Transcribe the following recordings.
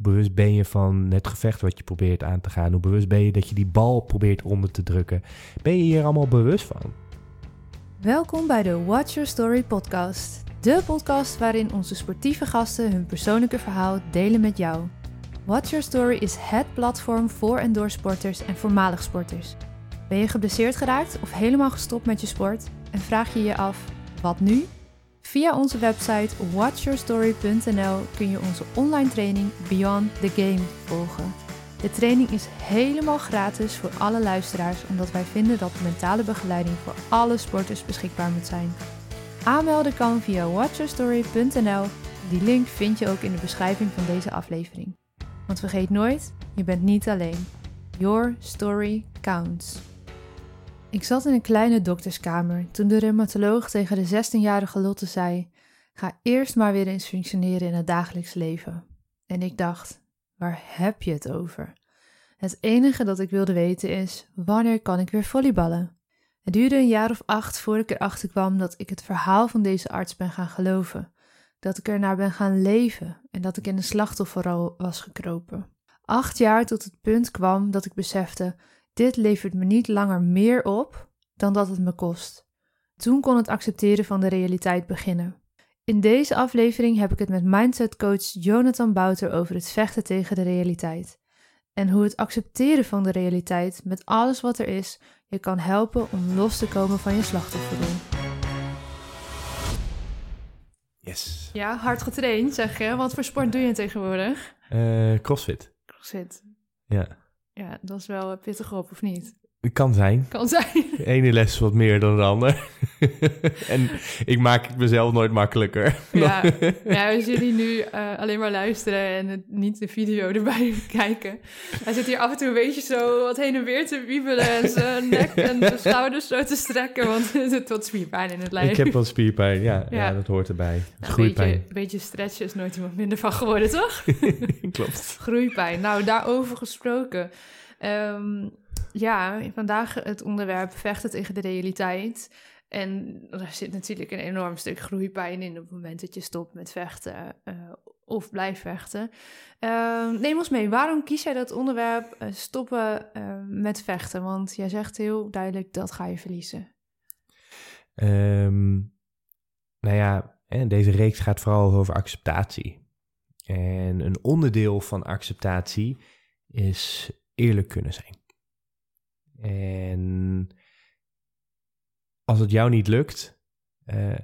Bewust ben je van het gevecht wat je probeert aan te gaan? Hoe bewust ben je dat je die bal probeert onder te drukken? Ben je hier allemaal bewust van? Welkom bij de Watch Your Story podcast. De podcast waarin onze sportieve gasten hun persoonlijke verhaal delen met jou. Watch Your Story is het platform voor en door sporters en voormalig sporters. Ben je geblesseerd geraakt of helemaal gestopt met je sport en vraag je je af, wat nu? Via onze website watchyourstory.nl kun je onze online training Beyond the Game volgen. De training is helemaal gratis voor alle luisteraars, omdat wij vinden dat mentale begeleiding voor alle sporters beschikbaar moet zijn. Aanmelden kan via watchyourstory.nl. Die link vind je ook in de beschrijving van deze aflevering. Want vergeet nooit, je bent niet alleen. Your story counts. Ik zat in een kleine dokterskamer toen de reumatoloog tegen de 16-jarige Lotte zei: Ga eerst maar weer eens functioneren in het dagelijks leven. En ik dacht: Waar heb je het over? Het enige dat ik wilde weten is: wanneer kan ik weer volleyballen? Het duurde een jaar of acht voordat ik erachter kwam dat ik het verhaal van deze arts ben gaan geloven. Dat ik ernaar ben gaan leven en dat ik in een slachtofferrol was gekropen. Acht jaar tot het punt kwam dat ik besefte: dit levert me niet langer meer op dan dat het me kost. Toen kon het accepteren van de realiteit beginnen. In deze aflevering heb ik het met mindset coach Jonathan Bouter over het vechten tegen de realiteit. En hoe het accepteren van de realiteit met alles wat er is je kan helpen om los te komen van je slachtofferrol. Yes. Ja, hard getraind zeg je. Wat voor sport doe je tegenwoordig? Uh, crossfit. Crossfit. Ja. Ja, dat is wel pittig op, of niet? Het kan zijn. Kan zijn. De ene les is wat meer dan de ander. en ik maak het mezelf nooit makkelijker. Ja, ja als jullie nu uh, alleen maar luisteren en het, niet de video erbij kijken. Hij zit hier af en toe een beetje zo wat heen en weer te wiebelen en zijn nek en de schouders zo te strekken, want er zit wat spierpijn in het lijf. Ik heb wat spierpijn, ja. Ja, ja dat hoort erbij. Nou, groeipijn. Een beetje, beetje stretchen is nooit iemand minder van geworden, toch? Klopt. Groeipijn. Nou, daarover gesproken. Um, ja, vandaag het onderwerp vechten tegen de realiteit. En er zit natuurlijk een enorm stuk groeipijn in op het moment dat je stopt met vechten uh, of blijft vechten. Uh, neem ons mee, waarom kies jij dat onderwerp uh, stoppen met vechten? Want jij zegt heel duidelijk dat ga je verliezen. Um, nou ja, deze reeks gaat vooral over acceptatie. En een onderdeel van acceptatie is eerlijk kunnen zijn. En als het jou niet lukt, uh,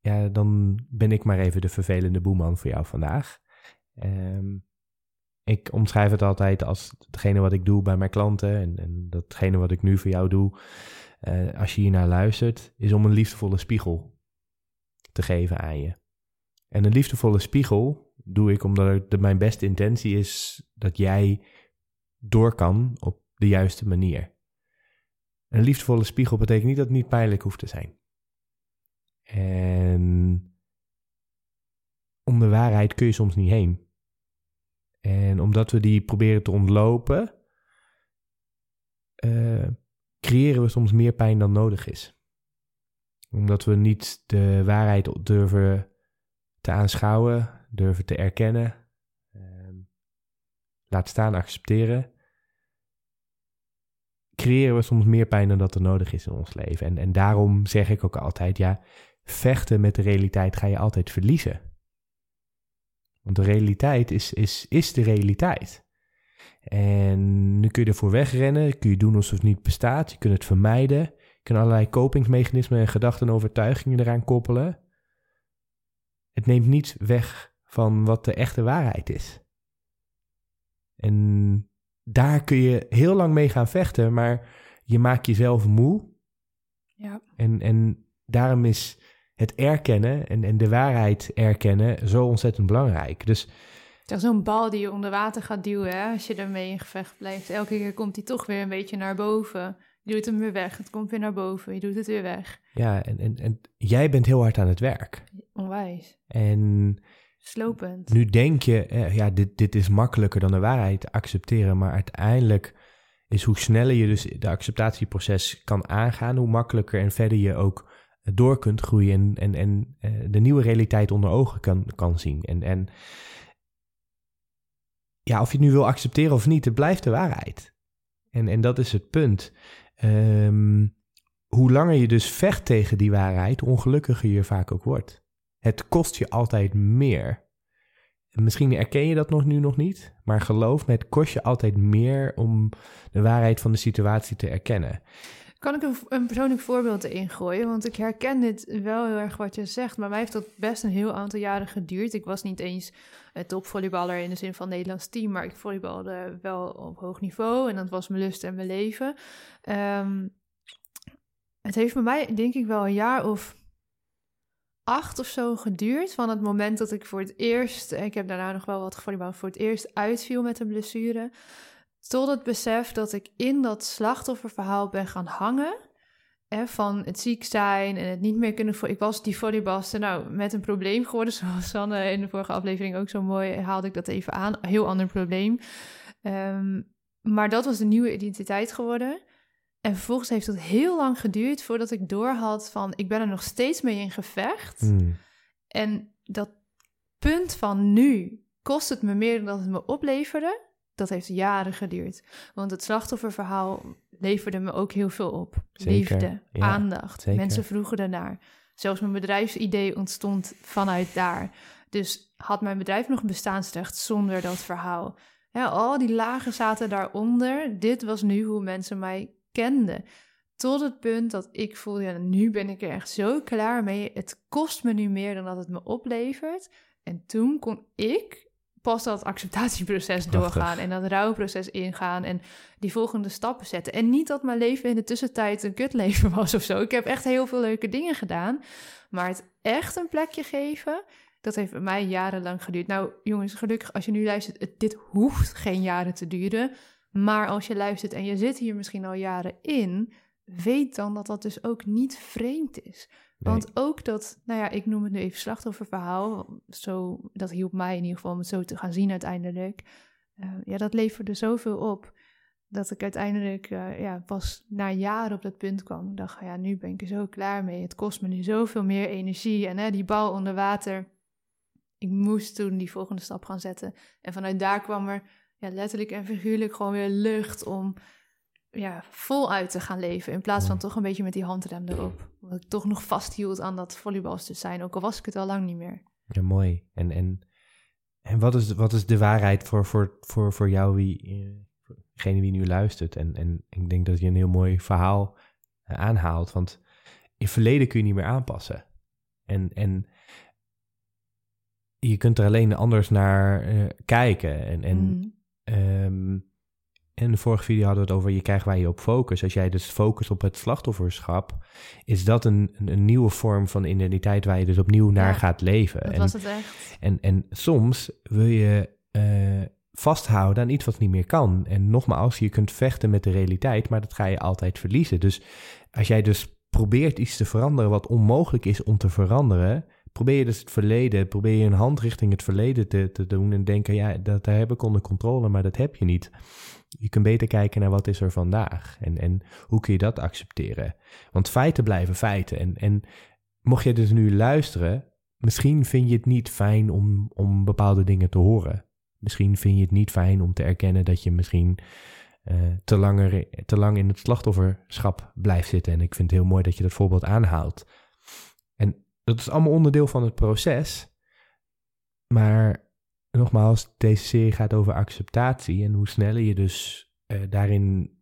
ja, dan ben ik maar even de vervelende boeman voor jou vandaag. Um, ik omschrijf het altijd als hetgene wat ik doe bij mijn klanten en, en datgene wat ik nu voor jou doe, uh, als je hiernaar luistert, is om een liefdevolle spiegel te geven aan je. En een liefdevolle spiegel doe ik omdat mijn beste intentie is dat jij door kan op de juiste manier. Een liefdevolle spiegel betekent niet dat het niet pijnlijk hoeft te zijn. En om de waarheid kun je soms niet heen. En omdat we die proberen te ontlopen, uh, creëren we soms meer pijn dan nodig is. Omdat we niet de waarheid durven te aanschouwen, durven te erkennen, uh, laat staan accepteren creëren we soms meer pijn dan dat er nodig is in ons leven. En, en daarom zeg ik ook altijd, ja, vechten met de realiteit ga je altijd verliezen. Want de realiteit is, is, is de realiteit. En nu kun je ervoor wegrennen, kun je doen alsof het niet bestaat, je kunt het vermijden, je kunt allerlei kopingsmechanismen en gedachten en overtuigingen eraan koppelen. Het neemt niets weg van wat de echte waarheid is. En daar kun je heel lang mee gaan vechten, maar je maakt jezelf moe. Ja. En, en daarom is het erkennen en, en de waarheid erkennen zo ontzettend belangrijk. Dus het is zo'n bal die je onder water gaat duwen hè, als je ermee in gevecht blijft. Elke keer komt hij toch weer een beetje naar boven. Je doet hem weer weg, het komt weer naar boven, je doet het weer weg. Ja, en, en, en jij bent heel hard aan het werk. Onwijs. En Slopend. Nu denk je, eh, ja, dit, dit is makkelijker dan de waarheid te accepteren, maar uiteindelijk is hoe sneller je dus de acceptatieproces kan aangaan, hoe makkelijker en verder je ook door kunt groeien en, en, en uh, de nieuwe realiteit onder ogen kan, kan zien. En, en ja, of je het nu wil accepteren of niet, het blijft de waarheid. En, en dat is het punt. Ehm, hoe langer je dus vecht tegen die waarheid, ongelukkiger je vaak ook wordt. Het kost je altijd meer. Misschien herken je dat nog nu nog niet, maar geloof me, het kost je altijd meer om de waarheid van de situatie te erkennen. Kan ik een, een persoonlijk voorbeeld erin gooien? Want ik herken dit wel heel erg wat je zegt. Maar mij heeft dat best een heel aantal jaren geduurd. Ik was niet eens topvolleyballer in de zin van Nederlands team. Maar ik volleybalde wel op hoog niveau. En dat was mijn lust en mijn leven. Ehm, het heeft bij mij denk ik wel een jaar of acht of zo geduurd. Van het moment dat ik voor het eerst, ik heb daarna nog wel wat gevolleybald, voor het eerst uitviel met een blessure. Tot het besef dat ik in dat slachtofferverhaal ben gaan hangen. Hè, van het ziek zijn en het niet meer kunnen... Ik was die volleybalster nou met een probleem geworden. Zoals Sanne in de vorige aflevering ook zo mooi haalde ik dat even aan. Heel ander probleem. Ehm, maar dat was de nieuwe identiteit geworden. En vervolgens heeft het heel lang geduurd voordat ik doorhad van... ik ben er nog steeds mee in gevecht. Hmm. En dat punt van nu kost het me meer dan het me opleverde dat heeft jaren geduurd. Want het slachtofferverhaal leverde me ook heel veel op. Liefde, aandacht. Mensen vroegen ernaar. Zelfs mijn bedrijfsidee ontstond vanuit daar. Dus had mijn bedrijf nog bestaansrecht zonder dat verhaal. Ja, al die lagen zaten daaronder. Dit was nu hoe mensen mij kenden. Tot het punt dat ik voelde, ja, nu ben ik er echt zo klaar mee. Het kost me nu meer dan dat het me oplevert. En toen kon ik pas dat acceptatieproces doorgaan en dat rouwproces ingaan en die volgende stappen zetten. En niet dat mijn leven in de tussentijd een kutleven was of zo. Ik heb echt heel veel leuke dingen gedaan, maar het echt een plekje geven, dat heeft bij mij jarenlang geduurd. Nou, jongens, gelukkig als je nu luistert, dit hoeft geen jaren te duren. Maar als je luistert en je zit hier misschien al jaren in, weet dan dat dat dus ook niet vreemd is. Want ook dat, nou ja, ik noem het nu even slachtofferverhaal. Zo, dat hielp mij in ieder geval om het zo te gaan zien uiteindelijk. Uh, ja, dat leverde zoveel op. Dat ik uiteindelijk uh, ja, pas na jaren op dat punt kwam. Ik dacht, ja, nu ben ik er zo klaar mee. Het kost me nu zoveel meer energie. En hè, die bal onder water. Ik moest toen die volgende stap gaan zetten. En vanuit daar kwam er ja, letterlijk en figuurlijk gewoon weer lucht om ja, voluit te gaan leven. In plaats van toch een beetje met die handrem erop. Omdat ik toch nog vasthield aan dat volleybalster zijn. Ook al was ik het al lang niet meer. Ja, mooi. En, en, en wat, is, wat is de waarheid voor, voor, voor, voor jou, wie, eh, degene wie nu luistert? En, en ik denk dat je een heel mooi verhaal eh, aanhaalt. Want in verleden kun je niet meer aanpassen. En, en je kunt er alleen anders naar uh, kijken. En, en mm. Um, in de vorige video hadden we het over je krijgt waar je op focus. Als jij dus focust op het slachtofferschap, is dat een, een, nieuwe vorm van identiteit waar je dus opnieuw naar gaat leven. Dat en, was het echt. En, en soms wil je uh, vasthouden aan iets wat niet meer kan. En nogmaals, je kunt vechten met de realiteit, maar dat ga je altijd verliezen. Dus als jij dus probeert iets te veranderen wat onmogelijk is om te veranderen, probeer je dus het verleden, probeer je een hand richting het verleden te, te doen en denken, ja, dat daar heb ik onder controle, maar dat heb je niet. Je kunt beter kijken naar wat is er vandaag en, en hoe kun je dat accepteren. Want feiten blijven feiten. En, en mocht je dus nu luisteren, misschien vind je het niet fijn om, om bepaalde dingen te horen. Misschien vind je het niet fijn om te erkennen dat je misschien uh, te, langer, te lang in het slachtofferschap blijft zitten. En ik vind het heel mooi dat je dat voorbeeld aanhaalt. Dat is allemaal onderdeel van het proces. Maar nogmaals, deze serie gaat over acceptatie en hoe sneller je dus uh, daarin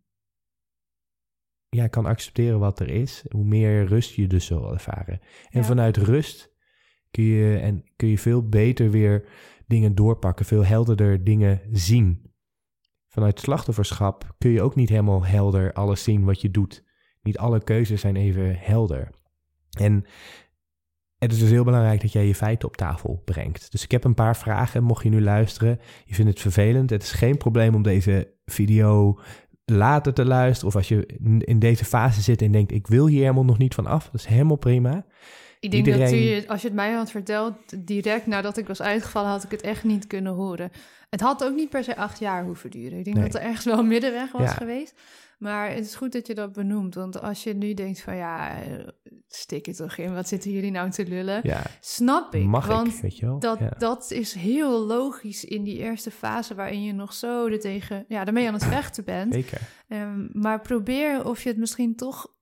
ja, kan accepteren wat er is, hoe meer rust je dus zal ervaren. En vanuit rust kun je, en kun je veel beter weer dingen doorpakken, veel helderder dingen zien. Vanuit slachtofferschap kun je ook niet helemaal helder alles zien wat je doet. Niet alle keuzes zijn even helder. En het is dus heel belangrijk dat jij je feiten op tafel brengt. Dus ik heb een paar vragen, mocht je nu luisteren. Je vindt het vervelend. Het is geen probleem om deze video later te luisteren. Of als je in deze fase zit en denkt, ik wil hier helemaal nog niet van af. Dat is helemaal prima. Ik denk Iedereen- dat je, als je het mij had verteld, direct nadat ik was uitgevallen, had ik het echt niet kunnen horen. Het had ook niet per se acht jaar hoeven duren. Ik denk Nee. dat er ergens wel een middenweg was Ja. geweest. Maar het is goed dat je dat benoemt. Want als je nu denkt van ja, eh, stik het toch in, wat zitten jullie nou te lullen? Ja, Snap ik. mag want ik, weet je wel? dat, ja. dat is heel logisch in die eerste fase waarin je nog zo er tegen, ja, daarmee aan het vechten bent. Zeker. Ehm, maar probeer of je het misschien toch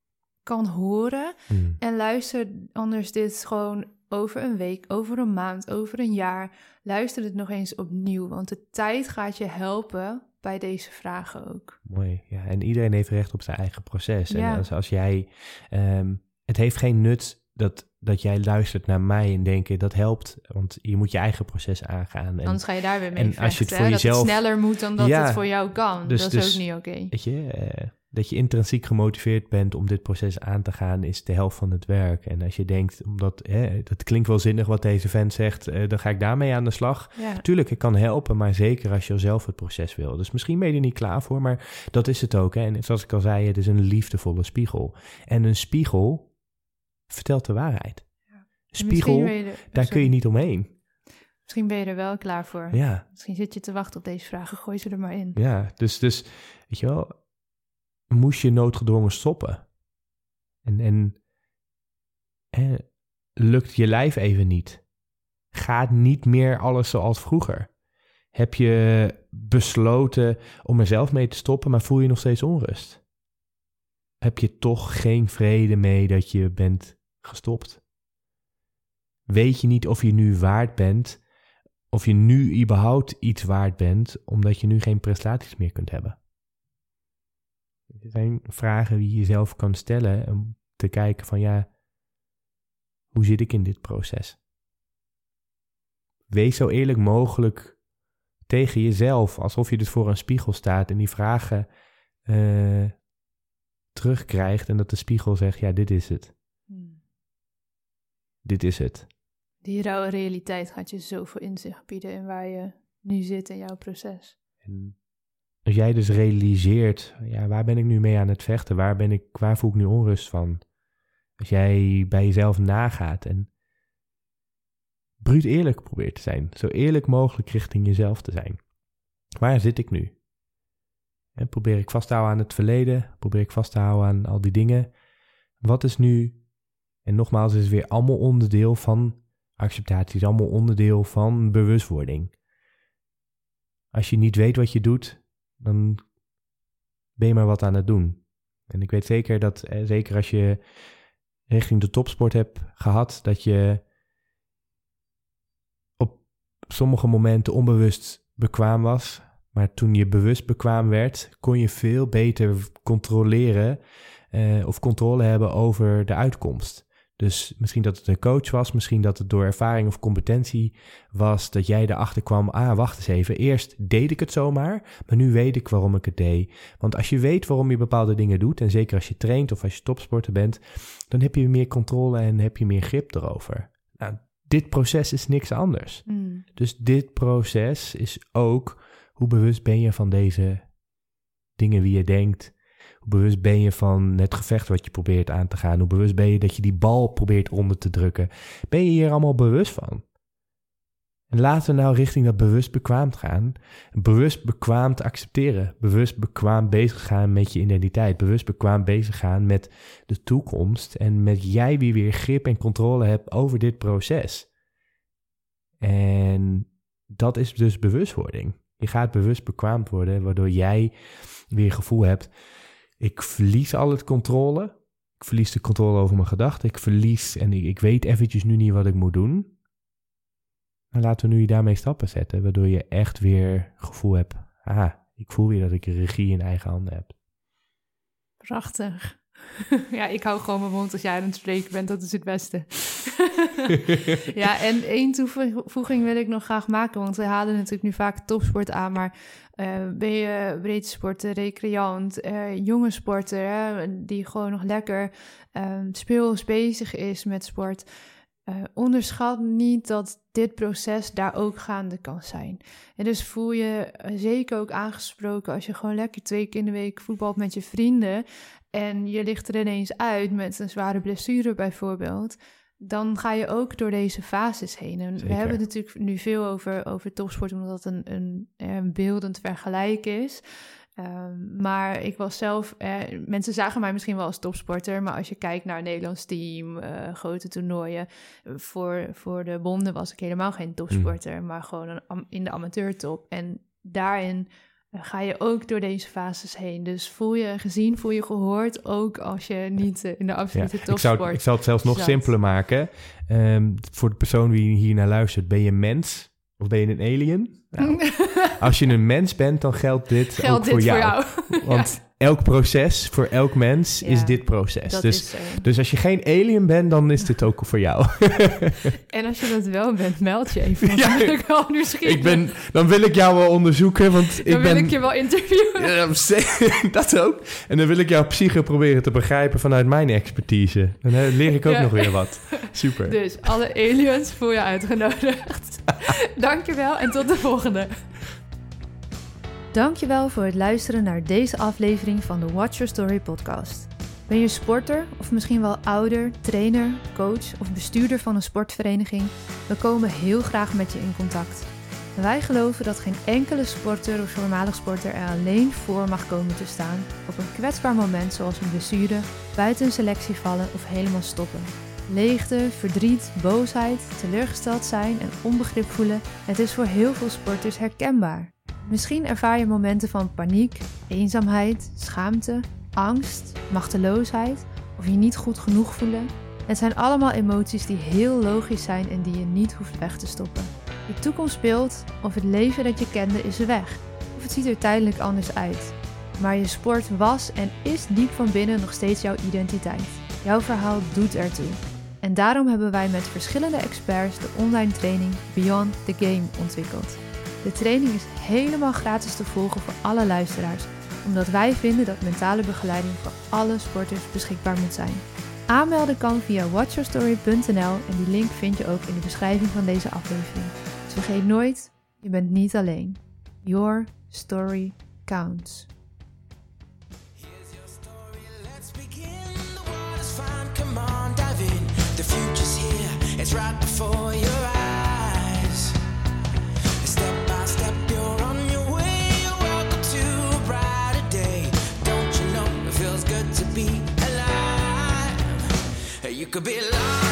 kan horen. Mm. En luister anders dit gewoon over een week, over een maand, over een jaar. Luister het nog eens opnieuw, want de tijd gaat je helpen bij deze vragen ook. Mooi. Ja, en iedereen heeft recht op zijn eigen proces. Ja. En als, als jij. ehm, het heeft geen nut dat, dat jij luistert naar mij en denken dat helpt. Want je moet je eigen proces aangaan. En, Anders ga je daar weer mee en als je het voor hè, jezelf- Dat het sneller moet dan dat Ja, het voor jou kan. dus- dat is dus- ook niet oké. weet je, eh, dat je intrinsiek gemotiveerd bent om dit proces aan te gaan, is de helft van het werk. En als je denkt, omdat hè, dat klinkt wel zinnig wat deze vent zegt, eh, dan ga ik daarmee aan de slag. Ja. Tuurlijk, ik kan helpen, maar zeker als je zelf het proces wil. Dus misschien ben je er niet klaar voor, maar dat is het ook. Hè? En zoals ik al zei, het is een liefdevolle spiegel. En een spiegel vertelt de waarheid. En misschien spiegel, daar kun je niet omheen. Misschien ben je er wel klaar voor. Ja, Misschien zit je te wachten op deze vragen. Gooi ze er maar in. ja. Dus, dus, weet je wel, moest je noodgedwongen stoppen. En, en hè, lukt je lijf even niet. Gaat niet meer alles zoals vroeger. Heb je besloten om er zelf mee te stoppen, maar voel je nog steeds onrust? Heb je toch geen vrede mee dat je bent gestopt? Weet je niet of je nu waard bent, of je nu überhaupt iets waard bent, omdat je nu geen prestaties meer kunt hebben? Er zijn vragen die je jezelf kan stellen om te kijken van ja, hoe zit ik in dit proces? Wees zo eerlijk mogelijk tegen jezelf, alsof je dus voor een spiegel staat en die vragen eh, terugkrijgt en dat de spiegel zegt, ja, dit is het. Dit is het. Die rauwe realiteit gaat je zoveel inzicht bieden in waar je nu zit in jouw proces. En als jij dus realiseert, ja, waar ben ik nu mee aan het vechten? Waar, ben ik, waar voel ik nu onrust van? Als jij bij jezelf nagaat en bruut eerlijk probeert te zijn. Zo eerlijk mogelijk richting jezelf te zijn. Waar zit ik nu? En probeer ik vast te houden aan het verleden? Probeer ik vast te houden aan al die dingen? Wat is nu? En nogmaals, het is weer allemaal onderdeel van acceptatie. Is allemaal onderdeel van bewustwording. Als je niet weet wat je doet, dan ben je maar wat aan het doen. En ik weet zeker dat, eh, zeker als je richting de topsport hebt gehad, dat je op sommige momenten onbewust bekwaam was. Maar toen je bewust bekwaam werd, kon je veel beter controleren eh, of controle hebben over de uitkomst. Dus misschien dat het een coach was, misschien dat het door ervaring of competentie was dat jij erachter kwam, ah, wacht eens even, eerst deed ik het zomaar, maar nu weet ik waarom ik het deed. Want als je weet waarom je bepaalde dingen doet, en zeker als je traint of als je topsporter bent, dan heb je meer controle en heb je meer grip erover. Nou, dit proces is niks anders. Hmm. Dus dit proces is ook hoe bewust ben je van deze dingen wie je denkt. Hoe bewust ben je van het gevecht wat je probeert aan te gaan. Hoe bewust ben je dat je die bal probeert onder te drukken. Ben je hier allemaal bewust van? En laten we nou richting dat bewust bekwaam gaan. Bewust bekwaam te accepteren. Bewust bekwaam bezig gaan met je identiteit. Bewust bekwaam bezig gaan met de toekomst. En met jij wie weer grip en controle hebt over dit proces. En dat is dus bewustwording. Je gaat bewust bekwaamd worden, waardoor jij weer gevoel hebt: ik verlies al het controle. Ik verlies de controle over mijn gedachten. Ik verlies en ik, ik weet eventjes nu niet wat ik moet doen. Maar laten we nu daarmee stappen zetten, waardoor je echt weer gevoel hebt: ah, ik voel weer dat ik regie in eigen handen heb. Prachtig. ja, ik hou gewoon mijn mond als jij aan het spreken bent. Dat is het beste. ja, en één toevoeging wil ik nog graag maken. Want we halen natuurlijk nu vaak topsport aan. Maar uh, ben je breedte sporter, recreant, uh, jonge sporter... Hè, die gewoon nog lekker uh, speels bezig is met sport... Uh, onderschat niet dat dit proces daar ook gaande kan zijn. En dus voel je zeker ook aangesproken als je gewoon lekker twee keer in de week voetbalt met je vrienden en je ligt er ineens uit met een zware blessure bijvoorbeeld. Dan ga je ook door deze fases heen. En we hebben het natuurlijk nu veel over, over topsport, omdat het een, een, een beeldend vergelijk is. Um, maar ik was zelf, eh, mensen zagen mij misschien wel als topsporter, maar als je kijkt naar het Nederlands team, uh, grote toernooien, voor, voor de bonden was ik helemaal geen topsporter, mm. maar gewoon een, in de amateurtop. En daarin ga je ook door deze fases heen. Dus voel je gezien, voel je gehoord, ook als je niet uh, in de absolute ja, topsport ik zou, ik zou het zelfs nog zat. simpeler maken. Um, voor de persoon die hier naar luistert, ben je mens of ben je een alien? Nou, als je een mens bent, dan geldt dit geldt ook dit voor jou. Voor jou. Want ja. elk proces, voor elk mens, Ja, is dit proces. Dus, dus als je geen alien bent, dan is dit ook voor jou. En als je dat wel bent, meld je even. Ja, dan ben ik wel nieuwsgierig. ik ben, dan wil ik jou wel onderzoeken, want ik dan ben... wil ik je wel interviewen. Dat ook. En dan wil ik jouw psyche proberen te begrijpen vanuit mijn expertise. Dan leer ik ook nog weer wat. Super. Dus alle aliens voel je uitgenodigd. Dankjewel en tot de volgende. Dankjewel voor het luisteren naar deze aflevering van de Watch Your Story podcast. Ben je sporter of misschien wel ouder, trainer, coach of bestuurder van een sportvereniging? We komen heel graag met je in contact. Wij geloven dat geen enkele sporter of voormalig sporter er alleen voor mag komen te staan op een kwetsbaar moment zoals een blessure, buiten een selectie vallen of helemaal stoppen. Leegte, verdriet, boosheid, teleurgesteld zijn en onbegrip voelen, het is voor heel veel sporters herkenbaar. Misschien ervaar je momenten van paniek, eenzaamheid, schaamte, angst, machteloosheid of je niet goed genoeg voelen. Het zijn allemaal emoties die heel logisch zijn en die je niet hoeft weg te stoppen. De toekomst speelt of het leven dat je kende is weg, of het ziet er tijdelijk anders uit. Maar je sport was en is diep van binnen nog steeds jouw identiteit. Jouw verhaal doet ertoe. En daarom hebben wij met verschillende experts de online training Beyond the Game ontwikkeld. De training is helemaal gratis te volgen voor alle luisteraars, omdat wij vinden dat mentale begeleiding voor alle sporters beschikbaar moet zijn. Aanmelden kan via watchyourstory.nl en die link vind je ook in de beschrijving van deze aflevering. Dus vergeet nooit, je bent niet alleen. Your story counts. Could be larger